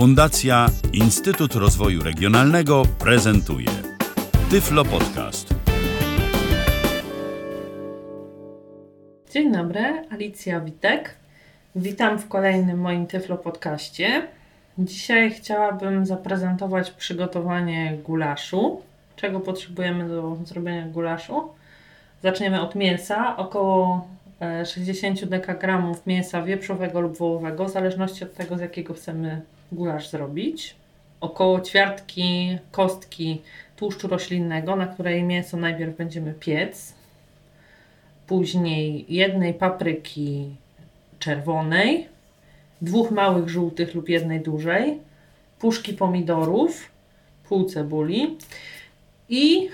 Fundacja Instytut Rozwoju Regionalnego prezentuje Tyflo Podcast. Dzień dobry, Alicja Witek. Witam w kolejnym moim Tyflo Podcaście. Dzisiaj chciałabym zaprezentować przygotowanie gulaszu. Czego potrzebujemy do zrobienia gulaszu? Zaczniemy od mięsa. Około 60 dekagramów mięsa wieprzowego lub wołowego, w zależności od tego, z jakiego chcemy gulasz zrobić. Około ćwiartki kostki tłuszczu roślinnego, na której mięso najpierw będziemy piec. Później jednej papryki czerwonej, dwóch małych żółtych lub jednej dużej, puszki pomidorów, pół cebuli i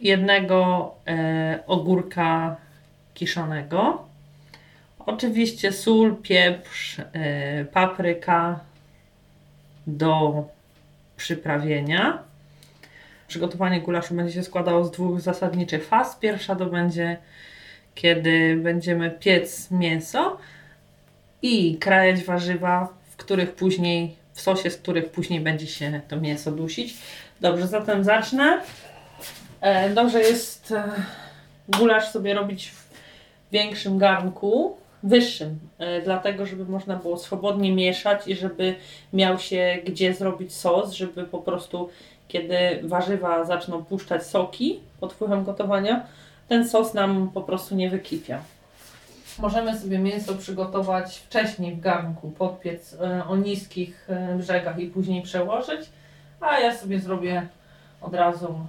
jednego e, ogórka kiszonego. Oczywiście sól, pieprz, e, papryka do przyprawienia. Przygotowanie gulaszu będzie się składało z dwóch zasadniczych faz. Pierwsza to będzie, kiedy będziemy piec mięso i krajać warzywa, w których później, w sosie, z których później będzie się to mięso dusić. Dobrze, zatem zacznę. E, dobrze jest e, gulasz sobie robić w większym garnku, wyższym, e, dlatego żeby można było swobodnie mieszać i żeby miał się gdzie zrobić sos, żeby po prostu kiedy warzywa zaczną puszczać soki pod wpływem gotowania, ten sos nam po prostu nie wykipiał. Możemy sobie mięso przygotować wcześniej w garnku, podpiec e, o niskich e, brzegach i później przełożyć, a ja sobie zrobię od razu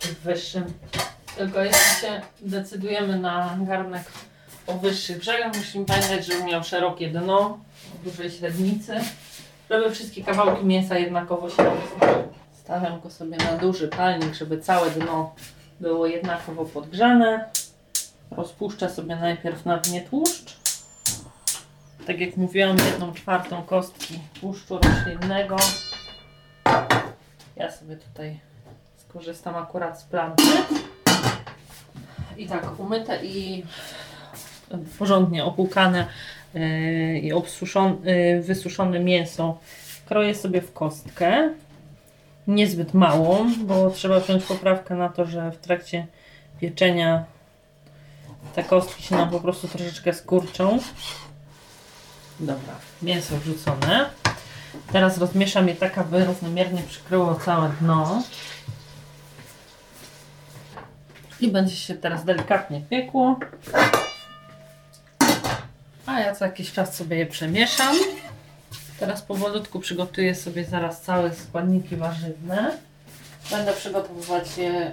w wyższym. Tylko jeśli się decydujemy na garnek o wyższych brzegach, musimy pamiętać, żeby miał szerokie dno, dużej średnicy, żeby wszystkie kawałki mięsa jednakowo się rozstały. Stawiam go sobie na duży palnik, żeby całe dno było jednakowo podgrzane. Rozpuszczę sobie najpierw na dnie tłuszcz. Tak jak mówiłam, jedną czwartą kostki tłuszczu roślinnego. Ja sobie tutaj skorzystam akurat z planty. I tak, umyte i porządnie opłukane yy, i yy, wysuszone mięso kroję sobie w kostkę. Niezbyt małą, bo trzeba wziąć poprawkę na to, że w trakcie pieczenia te kostki się nam po prostu troszeczkę skurczą. Dobra, mięso wrzucone. Teraz rozmieszam je tak, aby równomiernie przykryło całe dno. I będzie się teraz delikatnie piekło. A ja co jakiś czas sobie je przemieszam. Teraz powolutku przygotuję sobie zaraz całe składniki warzywne. Będę przygotowywać je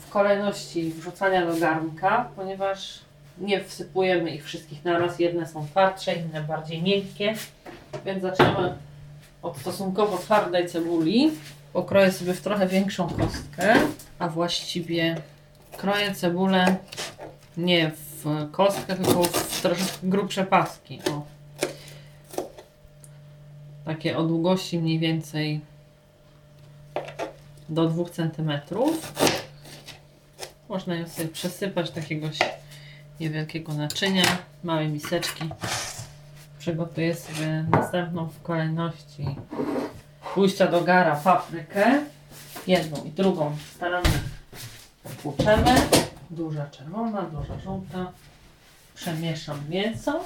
w kolejności wrzucania do garnka, ponieważ nie wsypujemy ich wszystkich naraz. Jedne są twardsze, inne bardziej miękkie. Więc zaczniemy od stosunkowo twardej cebuli. Pokroję sobie w trochę większą kostkę, a właściwie kroję cebulę nie w kostkę, tylko w troszeczkę grubsze paski. O. Takie o długości mniej więcej do 2 cm. Można ją sobie przesypać do jakiegoś niewielkiego naczynia, małej miseczki. Przygotuję sobie następną w kolejności pójścia do gara paprykę. Jedną i drugą starannie płuczemy. Duża czerwona, duża żółta. Przemieszam mięso.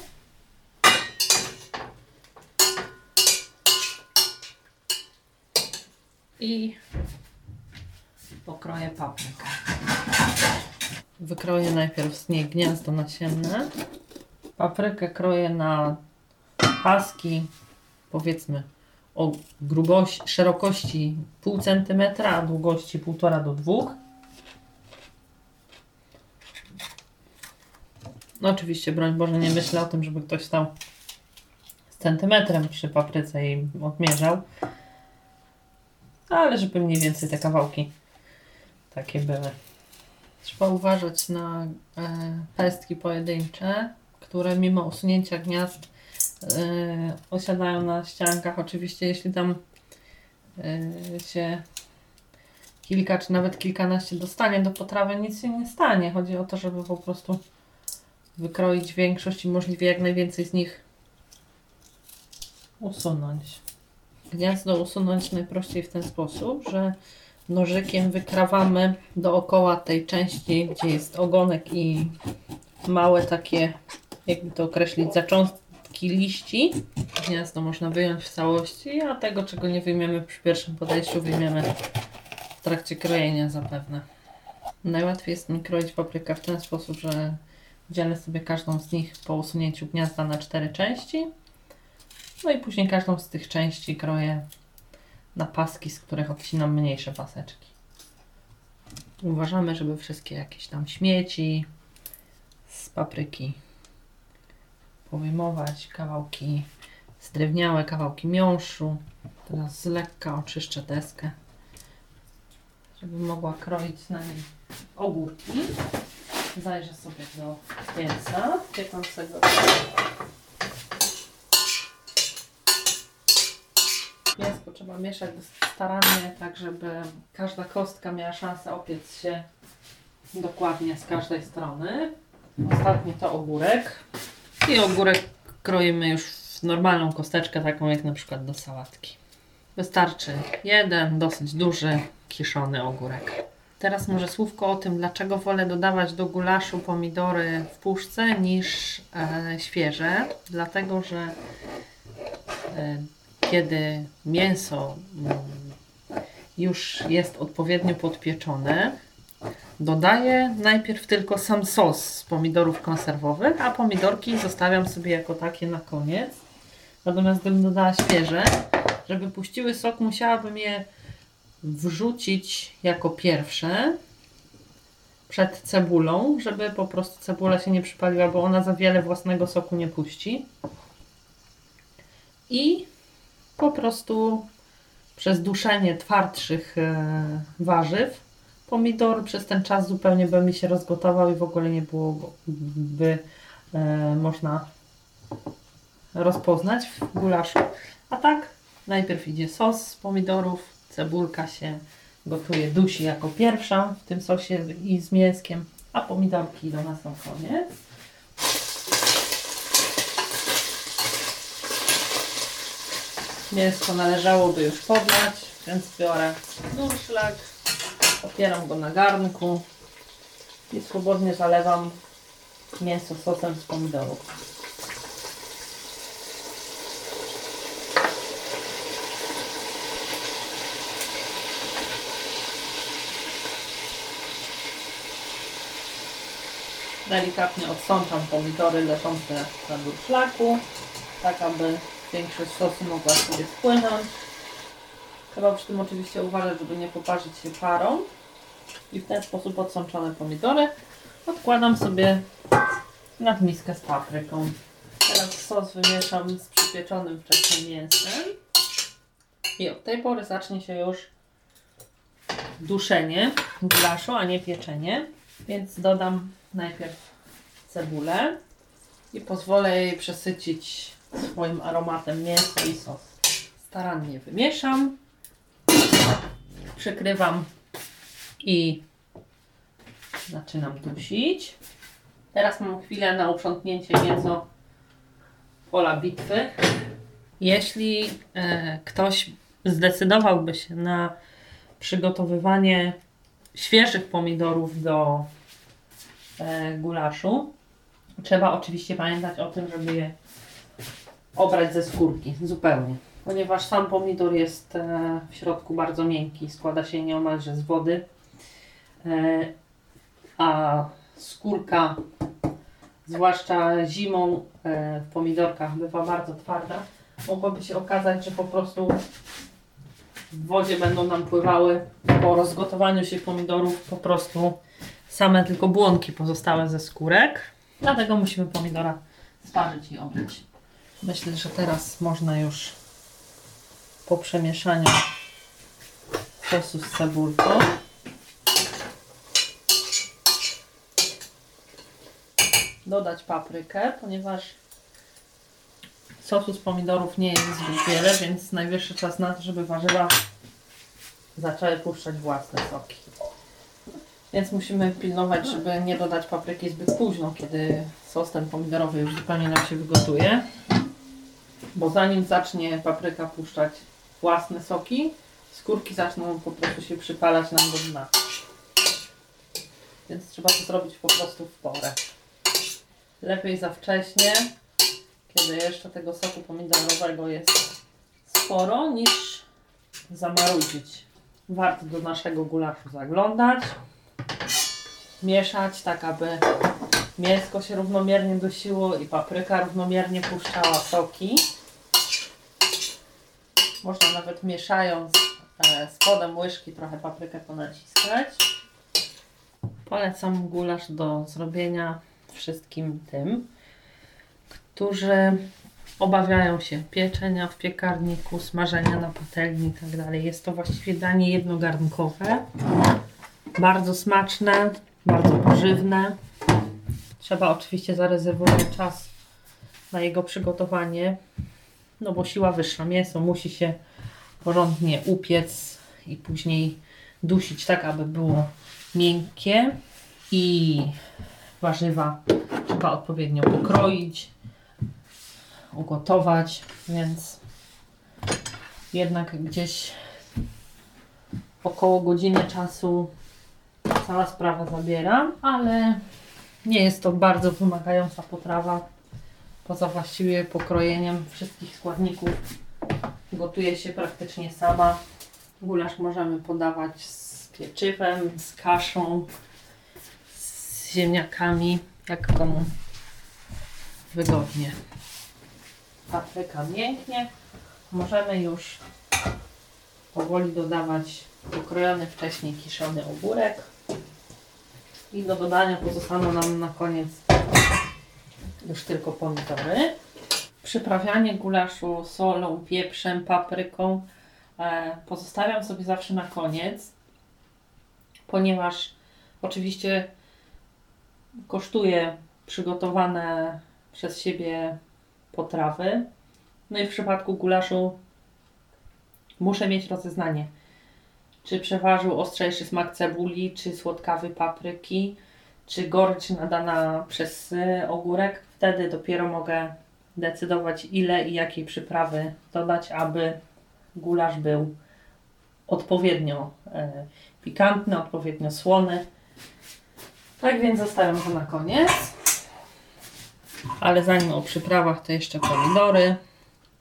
I pokroję paprykę. Wykroję najpierw z niej gniazdo nasienne. Paprykę kroję na paski, powiedzmy o grubości, szerokości pół centymetra, a długości półtora do dwóch. Oczywiście, broń Boże, nie myślę o tym, żeby ktoś stał z centymetrem przy papryce i odmierzał. Ale żeby mniej więcej te kawałki takie były. Trzeba uważać na e, pestki pojedyncze, które mimo usunięcia gniazd e, osiadają na ściankach. Oczywiście, jeśli tam e, się kilka czy nawet kilkanaście dostanie do potrawy, nic się nie stanie. Chodzi o to, żeby po prostu wykroić większość i możliwie jak najwięcej z nich usunąć. Gniazdo usunąć najprościej w ten sposób, że nożykiem wykrawamy dookoła tej części, gdzie jest ogonek i małe takie, jakby to określić, zaczątki liści. Gniazdo można wyjąć w całości, a tego, czego nie wyjmiemy przy pierwszym podejściu, wyjmiemy w trakcie krojenia zapewne. Najłatwiej jest mi kroić paprykę w ten sposób, że dzielę sobie każdą z nich po usunięciu gniazda na cztery części. No i później każdą z tych części kroję na paski, z których odcinam mniejsze paseczki. Uważamy, żeby wszystkie jakieś tam śmieci z papryki powyjmować, kawałki zdrewniałe, kawałki miąższu. Teraz z lekka oczyszczę deskę, żeby mogła kroić na niej ogórki. Zajrzę sobie do pieca piekącego. Mięsko trzeba mieszać starannie, tak żeby każda kostka miała szansę opiec się dokładnie z każdej strony. Ostatni to ogórek. I ogórek kroimy już w normalną kosteczkę, taką jak na przykład do sałatki. Wystarczy jeden, dosyć duży, kiszony ogórek. Teraz może słówko o tym, dlaczego wolę dodawać do gulaszu pomidory w puszce niż e, świeże. Dlatego, że e, kiedy mięso mm, już jest odpowiednio podpieczone, dodaję najpierw tylko sam sos z pomidorów konserwowych, a pomidorki zostawiam sobie jako takie na koniec. Natomiast gdybym dodała świeże, żeby puściły sok, musiałabym je wrzucić jako pierwsze przed cebulą, żeby po prostu cebula się nie przypaliła, bo ona za wiele własnego soku nie puści. I po prostu przez duszenie twardszych e, warzyw pomidor przez ten czas zupełnie by mi się rozgotował i w ogóle nie byłoby e, można rozpoznać w gulaszu. A tak najpierw idzie sos z pomidorów, cebulka się gotuje, dusi jako pierwsza w tym sosie i z mięskiem, a pomidorki idą na koniec. Mięsko należałoby już podlać, więc biorę durszlak, opieram go na garnku i swobodnie zalewam mięso sosem z pomidorów. Delikatnie odsączam pomidory leżące na durszlaku, tak aby większość sosu mogła sobie spłynąć. Trzeba przy tym oczywiście uważać, żeby nie poparzyć się parą. I w ten sposób odsączone pomidory odkładam sobie nad miskę z papryką. Teraz sos wymieszam z przypieczonym wcześniej mięsem. I od tej pory zacznie się już duszenie gulaszu, a nie pieczenie. Więc dodam najpierw cebulę i pozwolę jej przesycić swoim aromatem mięso i sos. Starannie wymieszam, przykrywam i zaczynam dusić. Teraz mam chwilę na uprzątnięcie nieco pola bitwy. Jeśli e, ktoś zdecydowałby się na przygotowywanie świeżych pomidorów do e, gulaszu, trzeba oczywiście pamiętać o tym, żeby je obrać ze skórki zupełnie. Ponieważ sam pomidor jest e, w środku bardzo miękki, składa się nieomalże z wody, e, a skórka, zwłaszcza zimą w pomidorkach, bywa bardzo twarda. Mogłoby się okazać, że po prostu w wodzie będą nam pływały po rozgotowaniu się pomidorów po prostu same tylko błonki pozostałe ze skórek. Dlatego musimy pomidora sparzyć i obyć. Myślę, że teraz można już po przemieszaniu sosu z cebulką dodać paprykę, ponieważ sosu z pomidorów nie jest zbyt wiele, więc najwyższy czas na to, żeby warzywa zaczęły puszczać własne soki. Więc musimy pilnować, żeby nie dodać papryki zbyt późno, kiedy sos ten pomidorowy już zupełnie nam się wygotuje. bo zanim zacznie papryka puszczać własne soki, skórki zaczną po prostu się przypalać nam do dna. Więc trzeba to zrobić po prostu w porę. Lepiej za wcześnie, kiedy jeszcze tego soku pomidorowego jest sporo, niż zamarudzić. Warto do naszego gulaszu zaglądać, mieszać tak, aby mięsko się równomiernie dusiło i papryka równomiernie puszczała soki. Można nawet mieszając e, spodem łyżki trochę paprykę ponaciskać. Polecam gulasz do zrobienia wszystkim tym, którzy obawiają się pieczenia w piekarniku, smażenia na patelni itd. Jest to właściwie danie jednogarnkowe, bardzo smaczne, bardzo pożywne. Trzeba oczywiście zarezerwować czas na jego przygotowanie, no bo siła wyższa. Mięso musi się porządnie upiec i później dusić tak, aby było miękkie i warzywa trzeba odpowiednio pokroić, ugotować, więc jednak gdzieś około godziny czasu cała sprawa zabiera, ale nie jest to bardzo wymagająca potrawa. Poza właściwie pokrojeniem wszystkich składników gotuje się praktycznie sama. Gulasz możemy podawać z pieczywem, z kaszą, z ziemniakami, jak komu wygodnie. Papryka mięknie. Możemy już powoli dodawać pokrojony wcześniej kiszony ogórek. I do dodania pozostaną nam na koniec już tylko pomidory. Przyprawianie gulaszu solą, pieprzem, papryką e, pozostawiam sobie zawsze na koniec, ponieważ oczywiście kosztuje przygotowane przez siebie potrawy. No i w przypadku gulaszu muszę mieć rozeznanie czy przeważył ostrzejszy smak cebuli, czy słodkawy papryki, czy gorycz nadana przez y, ogórek. Wtedy dopiero mogę decydować ile i jakiej przyprawy dodać, aby gulasz był odpowiednio e, pikantny, odpowiednio słony. Tak więc zostawiam to na koniec. Ale zanim o przyprawach, to jeszcze pomidory.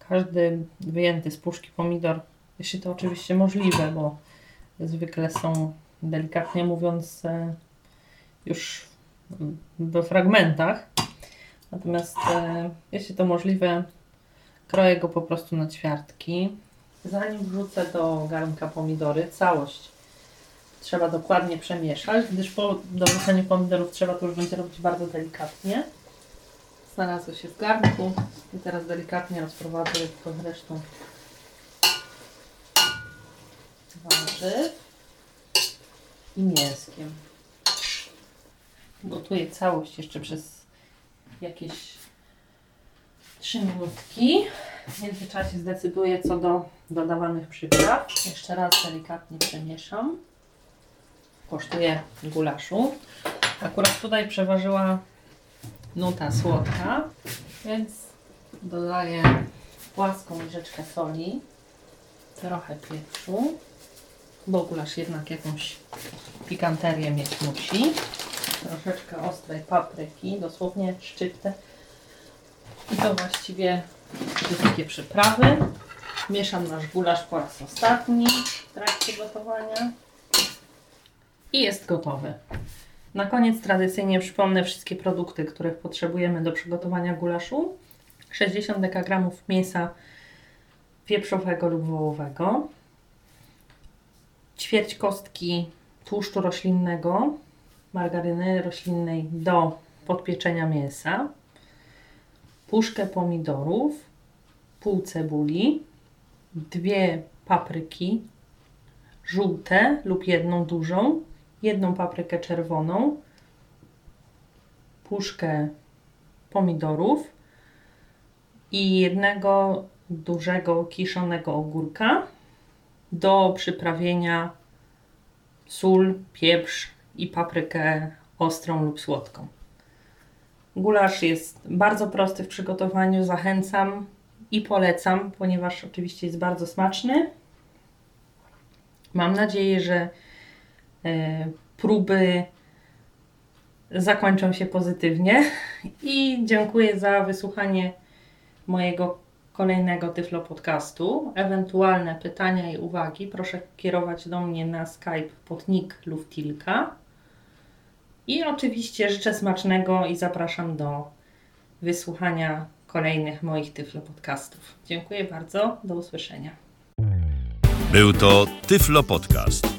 Każdy wyjęty z puszki pomidor, jeśli to oczywiście możliwe, bo zwykle są delikatnie mówiąc e, już we fragmentach. Natomiast e, jeśli to możliwe, kroję go po prostu na ćwiartki. Zanim wrzucę do garnka pomidory, całość trzeba dokładnie przemieszać, gdyż po dorzuceniu pomidorów trzeba to już będzie robić bardzo delikatnie. Znalazły się w garnku i teraz delikatnie rozprowadzę to zresztą warzyw i mięskiem. Gotuję całość jeszcze przez jakieś 3 minutki. W międzyczasie zdecyduję co do dodawanych przypraw. Jeszcze raz delikatnie przemieszam. Kosztuję gulaszu. Akurat tutaj przeważyła nuta słodka, więc dodaję płaską łyżeczkę soli, trochę pieprzu, bo gulasz jednak jakąś pikanterię mieć musi. Troszeczkę ostrej papryki, dosłownie szczyptę. I to właściwie wszystkie przyprawy. Mieszam nasz gulasz po raz ostatni w trakcie gotowania. I jest gotowy. Na koniec tradycyjnie przypomnę wszystkie produkty, których potrzebujemy do przygotowania gulaszu. 60 dekagramów mięsa wieprzowego lub wołowego, ćwierć kostki tłuszczu roślinnego, margaryny roślinnej do podpieczenia mięsa, puszkę pomidorów, pół cebuli, dwie papryki żółte lub jedną dużą, jedną paprykę czerwoną, puszkę pomidorów i jednego dużego kiszonego ogórka do przyprawienia sól, pieprz i paprykę ostrą lub słodką. Gulasz jest bardzo prosty w przygotowaniu, zachęcam. i polecam, ponieważ oczywiście jest bardzo smaczny. Mam nadzieję, że próby zakończą się pozytywnie i dziękuję za wysłuchanie mojego kolejnego Tyflo Podcastu. Ewentualne pytania i uwagi proszę kierować do mnie na Skype pod nick Luftilka. I oczywiście życzę smacznego i zapraszam do wysłuchania kolejnych moich Tyflo Podcastów. Dziękuję bardzo, do usłyszenia. Był to Tyflo Podcast.